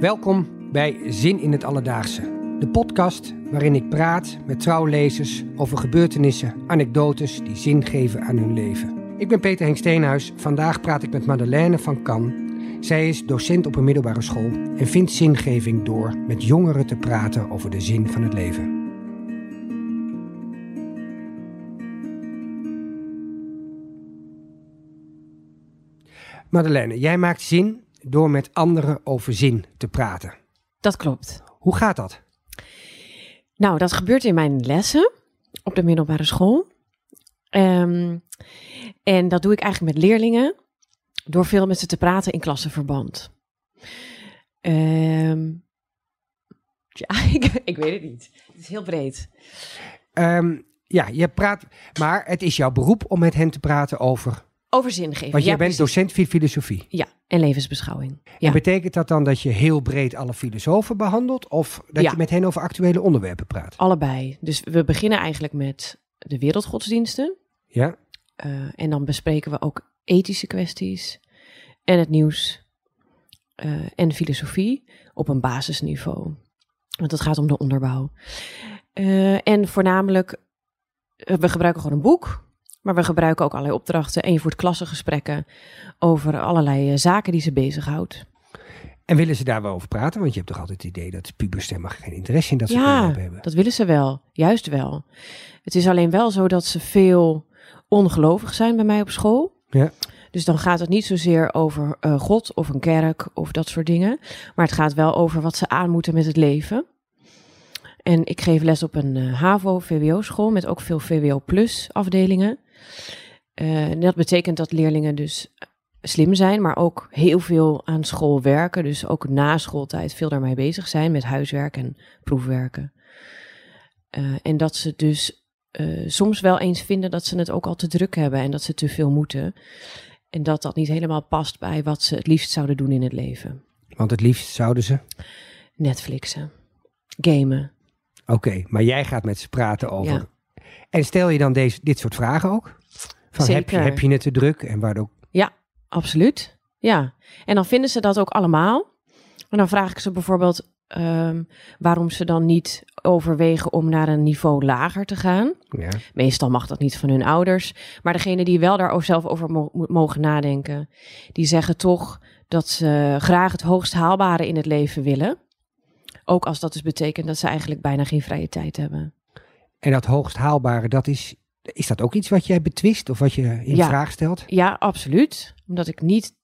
Welkom bij Zin in het Alledaagse. De podcast waarin ik praat met trouwlezers over gebeurtenissen, anekdotes die zin geven aan hun leven. Ik ben Peter Henk Steenhuis. Vandaag praat ik met Madeleine van Kan. Zij is docent op een middelbare school en vindt zingeving door met jongeren te praten over de zin van het leven. Madeleine, jij maakt zin door met anderen over zin te praten. Dat klopt. Hoe gaat dat? Nou, dat gebeurt in mijn lessen op de middelbare school. Ehm, en dat doe ik eigenlijk met leerlingen door veel met ze te praten in klassenverband. Ehm, ja, ik, ik, weet het niet. Het is heel breed. Um, ja, je praat, maar het is jouw beroep om met hen te praten over over zingeving. Want jij bent docent filosofie. Ja, en levensbeschouwing. Ja. En betekent dat dan dat je heel breed alle filosofen behandelt? Of dat je met hen over actuele onderwerpen praat? Allebei. Dus we beginnen eigenlijk met de wereldgodsdiensten. Ja. Uh, en dan bespreken we ook ethische kwesties en het nieuws uh, en filosofie op een basisniveau. Want het gaat om de onderbouw. Uh, en voornamelijk, we gebruiken gewoon een boek maar we gebruiken ook allerlei opdrachten en je voert klassengesprekken over allerlei uh, zaken die ze bezighoudt. En willen ze daar wel over praten? Want je hebt toch altijd het idee dat pubers geen interesse in dat soort ja, hebben. Ja, dat willen ze wel. Juist wel. Het is alleen wel zo dat ze veel ongelovig zijn bij mij op school. Ja. Dus dan gaat het niet zozeer over uh, God of een kerk of dat soort dingen. Maar het gaat wel over wat ze aan moeten met het leven. En ik geef les op een uh, HAVO-VWO-school met ook veel VWO-plus afdelingen. Uh, dat betekent dat leerlingen dus slim zijn, maar ook heel veel aan school werken. Dus ook na schooltijd veel daarmee bezig zijn met huiswerk en proefwerken. Uh, en dat ze dus uh, soms wel eens vinden dat ze het ook al te druk hebben en dat ze te veel moeten. En dat dat niet helemaal past bij wat ze het liefst zouden doen in het leven. Want het liefst zouden ze? Netflixen, gamen. Oké, okay, maar jij gaat met ze praten over ja. En stel je dan deze, dit soort vragen ook? Van heb, je, heb je het te druk en waardoor? Ja, absoluut. Ja, en dan vinden ze dat ook allemaal. En dan vraag ik ze bijvoorbeeld um, waarom ze dan niet overwegen om naar een niveau lager te gaan. Ja. Meestal mag dat niet van hun ouders. Maar degene die wel daar zelf over mo mogen nadenken, die zeggen toch dat ze graag het hoogst haalbare in het leven willen. Ook als dat dus betekent dat ze eigenlijk bijna geen vrije tijd hebben. En dat hoogst haalbare, dat is, is dat ook iets wat jij betwist of wat je in ja. vraag stelt? Ja, absoluut. Omdat ik niet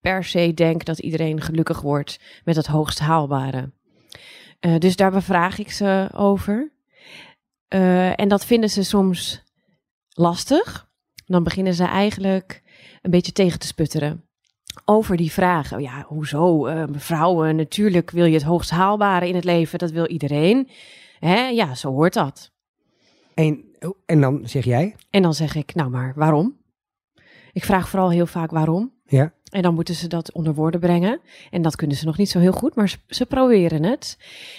per se denk dat iedereen gelukkig wordt met het hoogst haalbare. Uh, dus daar bevraag ik ze over. Uh, en dat vinden ze soms lastig. Dan beginnen ze eigenlijk een beetje tegen te sputteren. Over die vragen. Ja, hoezo? Uh, vrouwen, natuurlijk wil je het hoogst haalbare in het leven. Dat wil iedereen. Hè? Ja, zo hoort dat. En, en dan zeg jij? En dan zeg ik, nou maar, waarom? Ik vraag vooral heel vaak waarom. Ja. En dan moeten ze dat onder woorden brengen. En dat kunnen ze nog niet zo heel goed, maar ze, ze proberen het.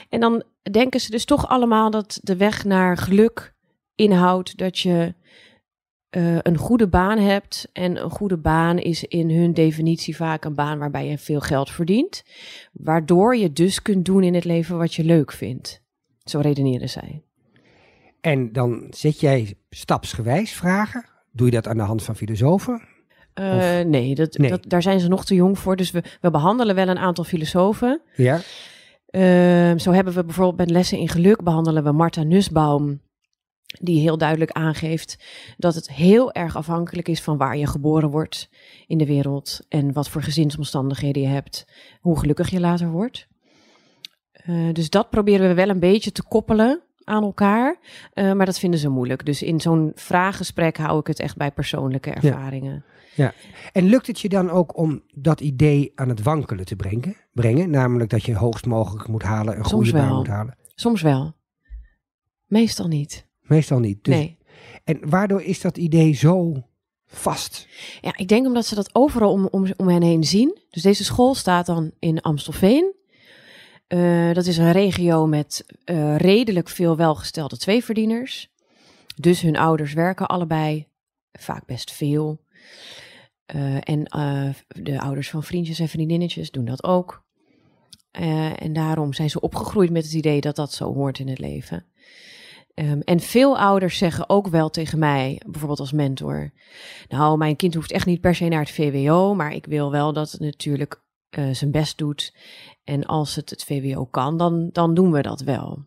En dan denken ze dus toch allemaal dat de weg naar geluk inhoudt dat je uh, een goede baan hebt. En een goede baan is in hun definitie vaak een baan waarbij je veel geld verdient. Waardoor je dus kunt doen in het leven wat je leuk vindt. Zo redeneren zij. En dan zet jij stapsgewijs vragen. Doe je dat aan de hand van filosofen? Uh, nee, dat, nee. Dat, daar zijn ze nog te jong voor. Dus we, we behandelen wel een aantal filosofen. Ja. Uh, zo hebben we bijvoorbeeld bij lessen in geluk behandelen we Martha Nussbaum. Die heel duidelijk aangeeft dat het heel erg afhankelijk is van waar je geboren wordt in de wereld. En wat voor gezinsomstandigheden je hebt. Hoe gelukkig je later wordt. Uh, dus dat proberen we wel een beetje te koppelen aan elkaar. Uh, maar dat vinden ze moeilijk. Dus in zo'n vraaggesprek hou ik het echt bij persoonlijke ervaringen. Ja. ja. En lukt het je dan ook om dat idee aan het wankelen te brengen? brengen? Namelijk dat je hoogst mogelijk moet halen, een Soms goede baan moet halen? Soms wel. Meestal niet. Meestal niet. Dus, nee. En waardoor is dat idee zo vast? Ja, ik denk omdat ze dat overal om, om, om hen heen zien. Dus deze school staat dan in Amstelveen. Uh, dat is een regio met uh, redelijk veel welgestelde tweeverdieners. Dus hun ouders werken allebei, vaak best veel. Uh, en de ouders van vriendjes en vriendinnetjes doen dat ook. Eh, en daarom zijn ze opgegroeid met het idee dat dat zo hoort in het leven. Ehm, en veel ouders zeggen ook wel tegen mij, bijvoorbeeld als mentor: Nou, mijn kind hoeft echt niet per se naar het VWO, maar ik wil wel dat het natuurlijk eh, zijn best doet. En als het het VWO kan, dan, dan doen we dat wel.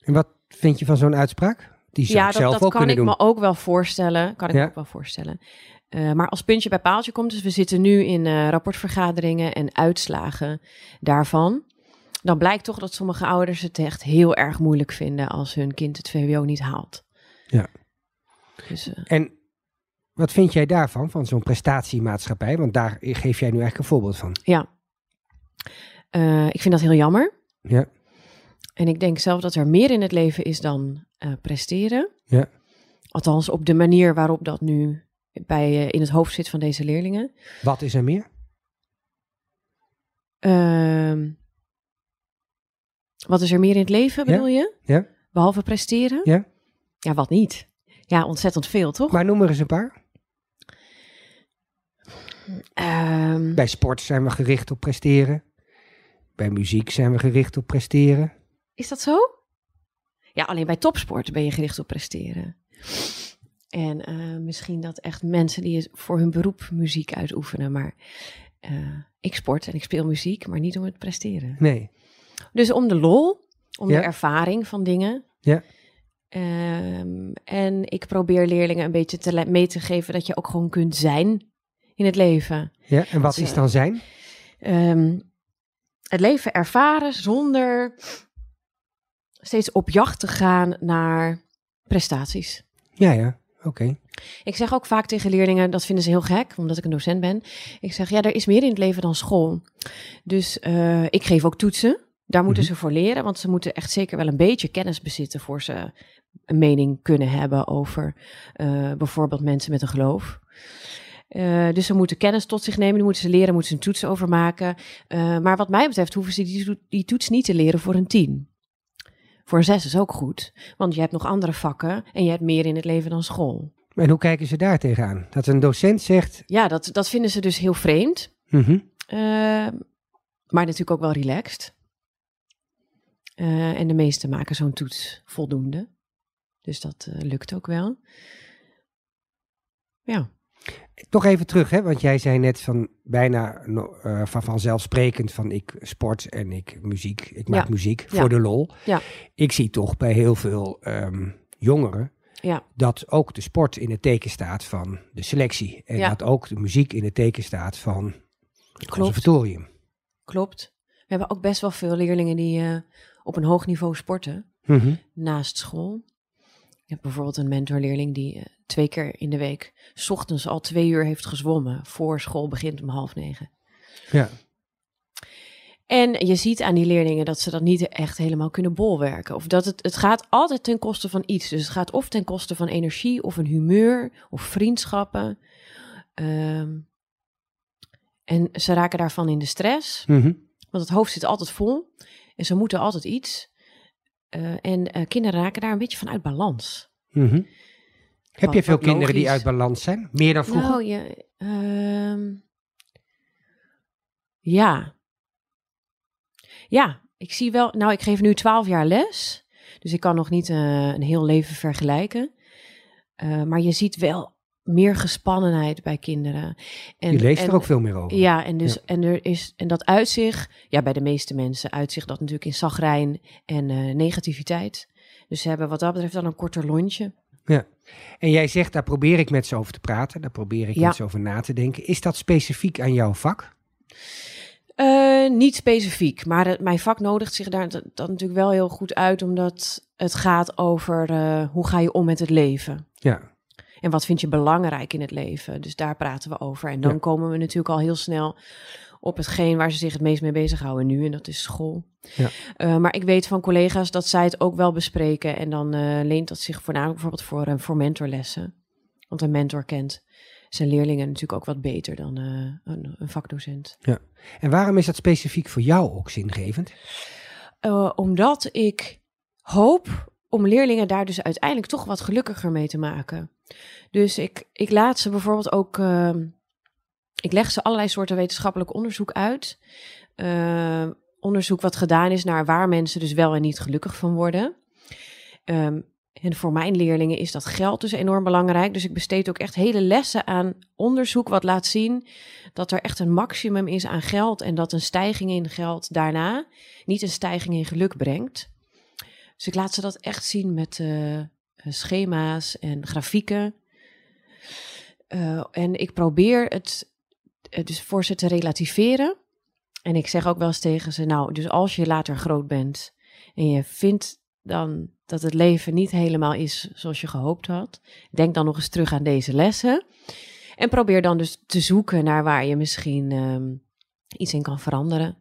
En wat vind je van zo'n uitspraak? Die zou ja, ik dat, zelf dat ook kan ik doen. me ook wel voorstellen. Kan ik Ja. me ook wel voorstellen. Eh, maar als puntje bij paaltje komt, dus we zitten nu in eh, rapportvergaderingen en uitslagen daarvan. Dan blijkt toch dat sommige ouders het echt heel erg moeilijk vinden als hun kind het VWO niet haalt. Ja. Dus, eh, En wat vind jij daarvan, van zo'n prestatiemaatschappij? Want daar geef jij nu eigenlijk een voorbeeld van. ja. Eh, ik vind dat heel jammer. Ja, En ik denk zelf dat er meer in het leven is dan eh, presteren. Ja. Althans, op de manier waarop dat nu bij, eh, in het hoofd zit van deze leerlingen. wat is er meer? Ehm, wat is er meer in het leven, Ja. bedoel je? Ja. Behalve presteren? Ja. Ja, wat niet? Ja, ontzettend veel, toch? Maar noem er eens een paar. Ehm, Bij sport zijn we gericht op presteren. Bij muziek zijn we gericht op presteren. is dat zo? Ja, alleen bij topsport ben je gericht op presteren. En eh, misschien dat echt mensen die voor hun beroep muziek uitoefenen. Maar eh, ik sport en ik speel muziek, maar niet om het presteren. Nee. Dus om de lol, om Ja. de ervaring van dingen. Ja. Ehm, en ik probeer leerlingen een beetje te mee te geven dat je ook gewoon kunt zijn in het leven. Ja, en wat is dan zijn? Ehm, het leven ervaren zonder steeds op jacht te gaan naar prestaties. Ja, ja, oké. Ik zeg ook vaak tegen leerlingen, dat vinden ze heel gek, omdat ik een docent ben. Ik zeg, ja, er is meer in het leven dan school. Dus eh, ik geef ook toetsen. Daar moeten Mhm. ze voor leren, want ze moeten echt zeker wel een beetje kennis bezitten voor ze een mening kunnen hebben over eh, bijvoorbeeld mensen met een geloof. Eh, dus ze moeten kennis tot zich nemen, die moeten ze leren, moeten ze een toets over maken. Eh, maar wat mij betreft hoeven ze die, die toets niet te leren voor een tien. Voor een zes is ook goed, want je hebt nog andere vakken en je hebt meer in het leven dan school. En hoe kijken ze daar tegenaan? Dat een docent zegt, Ja, dat, dat vinden ze dus heel vreemd. mhm, Eh, maar natuurlijk ook wel relaxed. En de meesten maken zo'n toets voldoende. Dus dat lukt ook wel. Ja, toch even terug, hè? want jij zei net van bijna eh, van vanzelfsprekend van ik sport en ik muziek, ik maak Ja. muziek Ja. voor de lol. Ja. Ik zie toch bij heel veel ehm, jongeren ja, dat ook de sport in het teken staat van de selectie. En dat ook de muziek in het teken staat van het Klopt. conservatorium. klopt. We hebben ook best wel veel leerlingen die eh, op een hoog niveau sporten Mhm. naast school. Ik heb bijvoorbeeld een mentorleerling die eh, twee keer in de week 's ochtends al twee uur heeft gezwommen voor school begint om half negen. Ja. En je ziet aan die leerlingen dat ze dat niet echt helemaal kunnen bolwerken. Of dat het, het gaat altijd ten koste van iets. Dus het gaat of ten koste van energie, of een humeur, of vriendschappen. Ehm, en ze raken daarvan in de stress, Mhm. want het hoofd zit altijd vol. En ze moeten altijd iets. Eh, en eh, kinderen raken daar een beetje van uit balans. Mhm. Heb je veel kinderen die uit balans zijn? Meer dan vroeger? Nou, je, ehm, ja. Ja, ik zie wel. Nou, ik geef nu 12 jaar les. Dus ik kan nog niet eh, een heel leven vergelijken. Maar je ziet wel meer gespannenheid bij kinderen. En, je leest en- er ook veel meer over. Ja, en, dus, Ja. En, er is, en dat uitzicht, ja, bij de meeste mensen uitzicht dat natuurlijk in zagrijn en eh, negativiteit. Dus ze hebben wat dat betreft dan een korter lontje. En jij zegt, daar probeer ik met ze over te praten. Daar probeer ik Ja. met ze over na te denken. Is dat specifiek aan jouw vak? Eh, niet specifiek, maar het- mijn vak nodigt zich daar dat, dat natuurlijk wel heel goed uit, omdat het gaat over eh, hoe ga je om met het leven. Ja. En wat vind je belangrijk in het leven? Dus daar praten we over. En dan Ja. komen we natuurlijk al heel snel op hetgeen waar ze zich het meest mee bezighouden nu, en dat is school. Ja. Eh, maar ik weet van collega's dat zij het ook wel bespreken. En dan eh, leent dat zich voornamelijk bijvoorbeeld voor, eh, voor mentorlessen. Want een mentor kent zijn leerlingen natuurlijk ook wat beter dan eh, een, een vakdocent. En waarom is dat specifiek voor jou ook zingevend? Omdat ik hoop om leerlingen daar dus uiteindelijk toch wat gelukkiger mee te maken. Dus ik, ik laat ze bijvoorbeeld ook. ehm, ik leg ze allerlei soorten wetenschappelijk onderzoek uit. eh, onderzoek wat gedaan is naar waar mensen dus wel en niet gelukkig van worden. Ehm, en voor mijn leerlingen is dat geld dus enorm belangrijk. Dus ik besteed ook echt hele lessen aan onderzoek wat laat zien dat er echt een maximum is aan geld en dat een stijging in geld daarna niet een stijging in geluk brengt. Dus ik laat ze dat echt zien met uh, schema's en grafieken. Uh, en ik probeer het dus voor ze te relativeren. En ik zeg ook wel eens tegen ze, nou, dus als je later groot bent en je vindt dan dat het leven niet helemaal is zoals je gehoopt had, denk dan nog eens terug aan deze lessen. En probeer dan dus te zoeken naar waar je misschien um, iets in kan veranderen.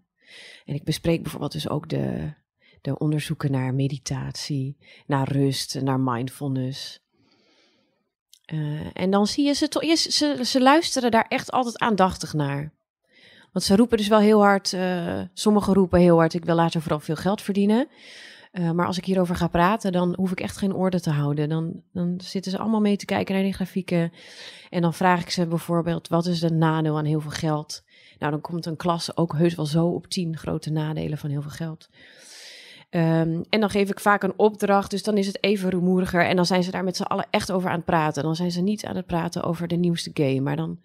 En ik bespreek bijvoorbeeld dus ook de, de onderzoeken naar meditatie, naar rust, naar mindfulness. Uh, en dan zie je ze, toch, ze, ze luisteren daar echt altijd aandachtig naar. Want ze roepen dus wel heel hard, uh, sommigen roepen heel hard, ik wil later vooral veel geld verdienen. Uh, maar als ik hierover ga praten, dan hoef ik echt geen orde te houden. Dan, dan zitten ze allemaal mee te kijken naar die grafieken. En dan vraag ik ze bijvoorbeeld, wat is het nadeel aan heel veel geld? Nou, dan komt een klas ook heus wel zo op tien grote nadelen van heel veel geld. Um, en dan geef ik vaak een opdracht, dus dan is het even rumoeriger. En dan zijn ze daar met z'n allen echt over aan het praten. Dan zijn ze niet aan het praten over de nieuwste game. Maar dan,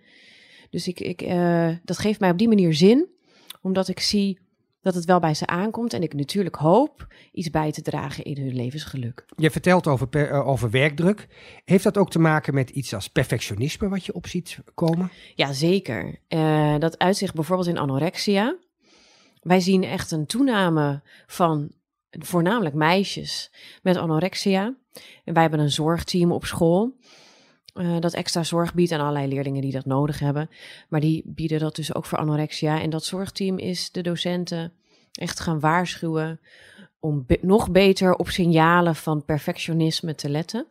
dus ik, ik, uh, dat geeft mij op die manier zin, omdat ik zie dat het wel bij ze aankomt. En ik natuurlijk hoop iets bij te dragen in hun levensgeluk. Je vertelt over, per, uh, over werkdruk. Heeft dat ook te maken met iets als perfectionisme wat je op ziet komen? Ja, zeker. Uh, dat uitzicht bijvoorbeeld in anorexia. Wij zien echt een toename van voornamelijk meisjes met anorexia. En wij hebben een zorgteam op school. Uh, dat extra zorg biedt aan allerlei leerlingen die dat nodig hebben. Maar die bieden dat dus ook voor anorexia. En dat zorgteam is de docenten echt gaan waarschuwen om nog beter op signalen van perfectionisme te letten.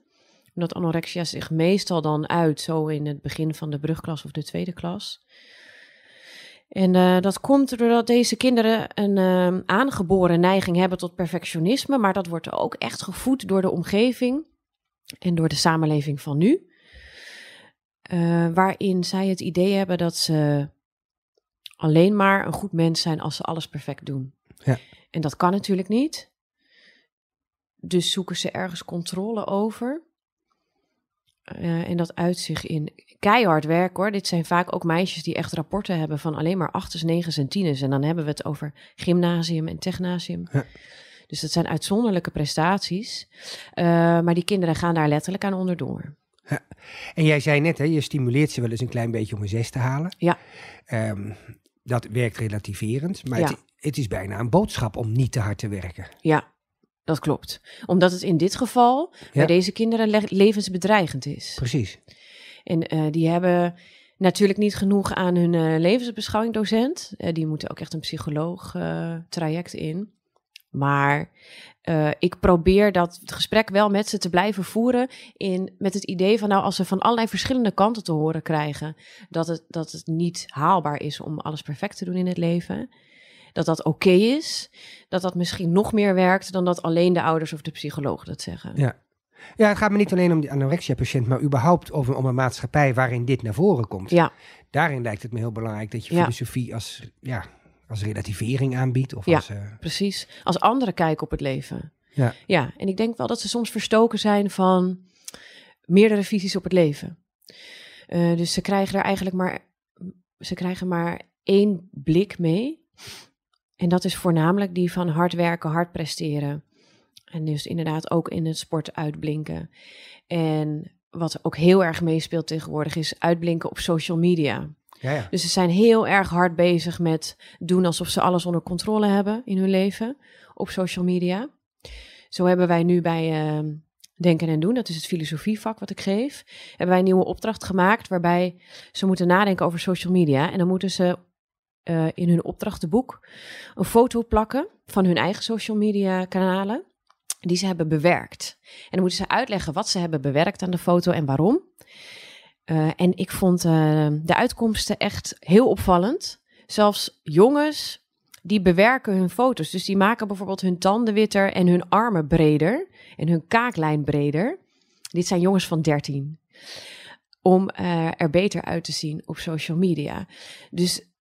Omdat anorexia zich meestal dan uit zo in het begin van de brugklas of de tweede klas. En uh, dat komt doordat deze kinderen een uh, aangeboren neiging hebben tot perfectionisme, maar dat wordt ook echt gevoed door de omgeving en door de samenleving van nu. Uh, waarin zij het idee hebben dat ze alleen maar een goed mens zijn als ze alles perfect doen. Ja. En dat kan natuurlijk niet. Dus zoeken ze ergens controle over. Uh, en dat uit zich in keihard werk hoor. Dit zijn vaak ook meisjes die echt rapporten hebben van alleen maar achters, negens en tieners. En dan hebben we het over gymnasium en technasium. Ja. Dus dat zijn uitzonderlijke prestaties. Uh, maar die kinderen gaan daar letterlijk aan onderdoor. Ja. En jij zei net, hè, je stimuleert ze wel eens een klein beetje om een zes te halen. Ja. Um, dat werkt relativerend, maar Ja. het, het is bijna een boodschap om niet te hard te werken. Ja, dat klopt. Omdat het in dit geval bij deze kinderen le- levensbedreigend is. Precies. En uh, die hebben natuurlijk niet genoeg aan hun uh, levensbeschouwingdocent. Uh, die moeten ook echt een psycholoog traject in. Maar uh, ik probeer dat het gesprek wel met ze te blijven voeren. In, met het idee van, nou, als ze van allerlei verschillende kanten te horen krijgen. dat het, dat het niet haalbaar is om alles perfect te doen in het leven. Dat dat oké okay is. Dat dat misschien nog meer werkt dan dat alleen de ouders of de psycholoog dat zeggen. Ja. Ja, het gaat me niet alleen om die anorexia-patiënt, maar überhaupt over, om een maatschappij waarin dit naar voren komt. Ja. Daarin lijkt het me heel belangrijk dat je Ja. filosofie als, ja, als relativering aanbiedt. Of Ja. als, uh, Precies. Als anderen kijken op het leven. Ja. ja. En ik denk wel dat ze soms verstoken zijn van meerdere visies op het leven. Uh, dus ze krijgen er eigenlijk maar, ze krijgen maar één blik mee. En dat is voornamelijk die van hard werken, hard presteren. En dus inderdaad ook in het sport uitblinken. En wat ook heel erg meespeelt tegenwoordig is uitblinken op social media. ja, ja. Dus ze zijn heel erg hard bezig met doen alsof ze alles onder controle hebben in hun leven op social media. Zo hebben wij nu bij uh, Denken en Doen, dat is het filosofievak wat ik geef, hebben wij een nieuwe opdracht gemaakt waarbij ze moeten nadenken over social media. En dan moeten ze uh, in hun opdrachtenboek een foto plakken van hun eigen social media kanalen die ze hebben bewerkt. En dan moeten ze uitleggen wat ze hebben bewerkt aan de foto en waarom. Uh, en ik vond uh, de uitkomsten echt heel opvallend. Zelfs jongens die bewerken hun foto's. Dus die maken bijvoorbeeld hun tanden witter en hun armen breder en hun kaaklijn breder. Dit zijn jongens van 13. Om er beter uit te zien op social media. Dus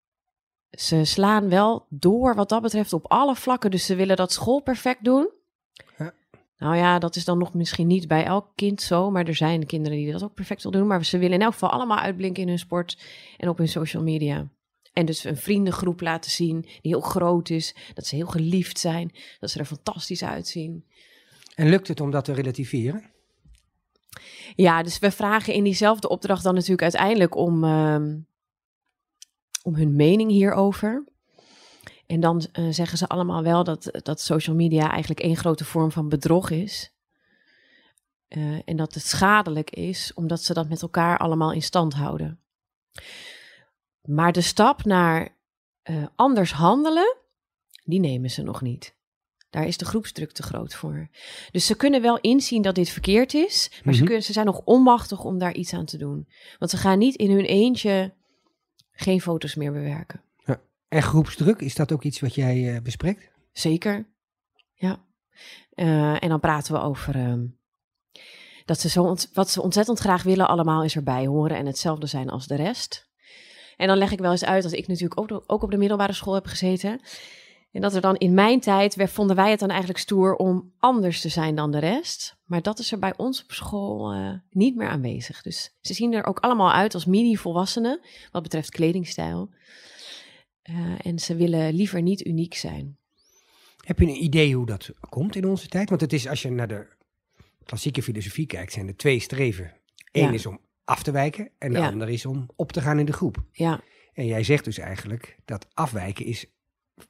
ze slaan wel door wat dat betreft op alle vlakken. Dus ze willen dat school perfect doen. Ja. Nou ja, dat is dan nog misschien niet bij elk kind zo. Maar er zijn kinderen die dat ook perfect willen doen. Maar ze willen in elk geval allemaal uitblinken in hun sport en op hun social media. En dus een vriendengroep laten zien die heel groot is. Dat ze heel geliefd zijn. Dat ze er fantastisch uitzien. En lukt het om dat te relativeren? Ja, dus we vragen in diezelfde opdracht dan natuurlijk uiteindelijk om, ehm, om hun mening hierover. En dan eh, zeggen ze allemaal wel dat, dat social media eigenlijk één grote vorm van bedrog is. Eh, en dat het schadelijk is, omdat ze dat met elkaar allemaal in stand houden. Maar de stap naar eh, anders handelen, die nemen ze nog niet. Daar is de groepsdruk te groot voor. Dus ze kunnen wel inzien dat dit verkeerd is, maar ze, Mhm. kunnen, ze zijn nog onmachtig om daar iets aan te doen. Want ze gaan niet in hun eentje geen foto's meer bewerken. En groepsdruk, is dat ook iets wat jij eh, bespreekt? Zeker. Ja. Eh, en dan praten we over ehm, dat ze zo wat ze ontzettend graag willen allemaal is erbij horen en hetzelfde zijn als de rest. En dan leg ik wel eens uit dat ik natuurlijk ook, ook op de middelbare school heb gezeten. En dat er dan in mijn tijd, werd- vonden wij het dan eigenlijk stoer om anders te zijn dan de rest. Maar dat is er bij ons op school eh, niet meer aanwezig. Dus ze zien er ook allemaal uit als mini-volwassenen, wat betreft kledingstijl. Eh, en ze willen liever niet uniek zijn. Heb je een idee hoe dat komt in onze tijd? Want het is, als je naar de klassieke filosofie kijkt, zijn er twee streven. Eén Ja. is om af te wijken en de Ja. ander is om op te gaan in de groep. Ja, En jij zegt dus eigenlijk dat afwijken is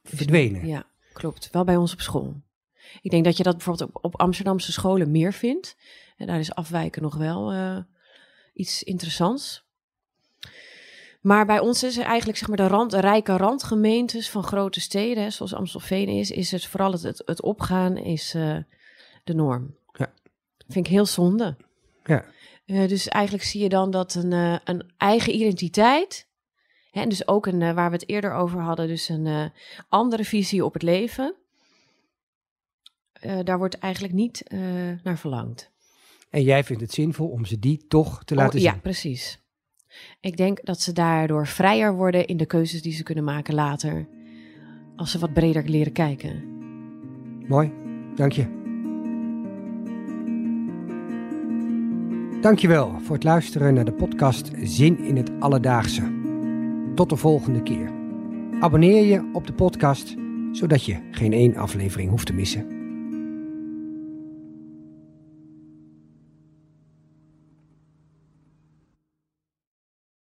verdwenen. Ja, klopt. Wel bij ons op school. Ik denk dat je dat bijvoorbeeld op, op Amsterdamse scholen meer vindt. En daar is afwijken nog wel eh, iets interessants. Maar bij ons is er eigenlijk zeg maar de, rand, de rijke randgemeentes van grote steden, hè, zoals Amstelveen is, is het vooral het, het, het opgaan is eh, de norm. Ja. Vind ik heel zonde. Ja. Eh, dus eigenlijk zie je dan dat een, een eigen identiteit, en dus ook een, eh, waar we het eerder over hadden, dus een eh, andere visie op het leven, eh, daar wordt eigenlijk niet naar verlangd. En jij vindt het zinvol om ze die toch te Oh, laten ja, zien. precies. Ik denk dat ze daardoor vrijer worden in de keuzes die ze kunnen maken later, als ze wat breder leren kijken. Mooi, dank je. Dankjewel voor het luisteren naar de podcast Zin in het Alledaagse. Tot de volgende keer. Abonneer je op de podcast, zodat je geen één aflevering hoeft te missen.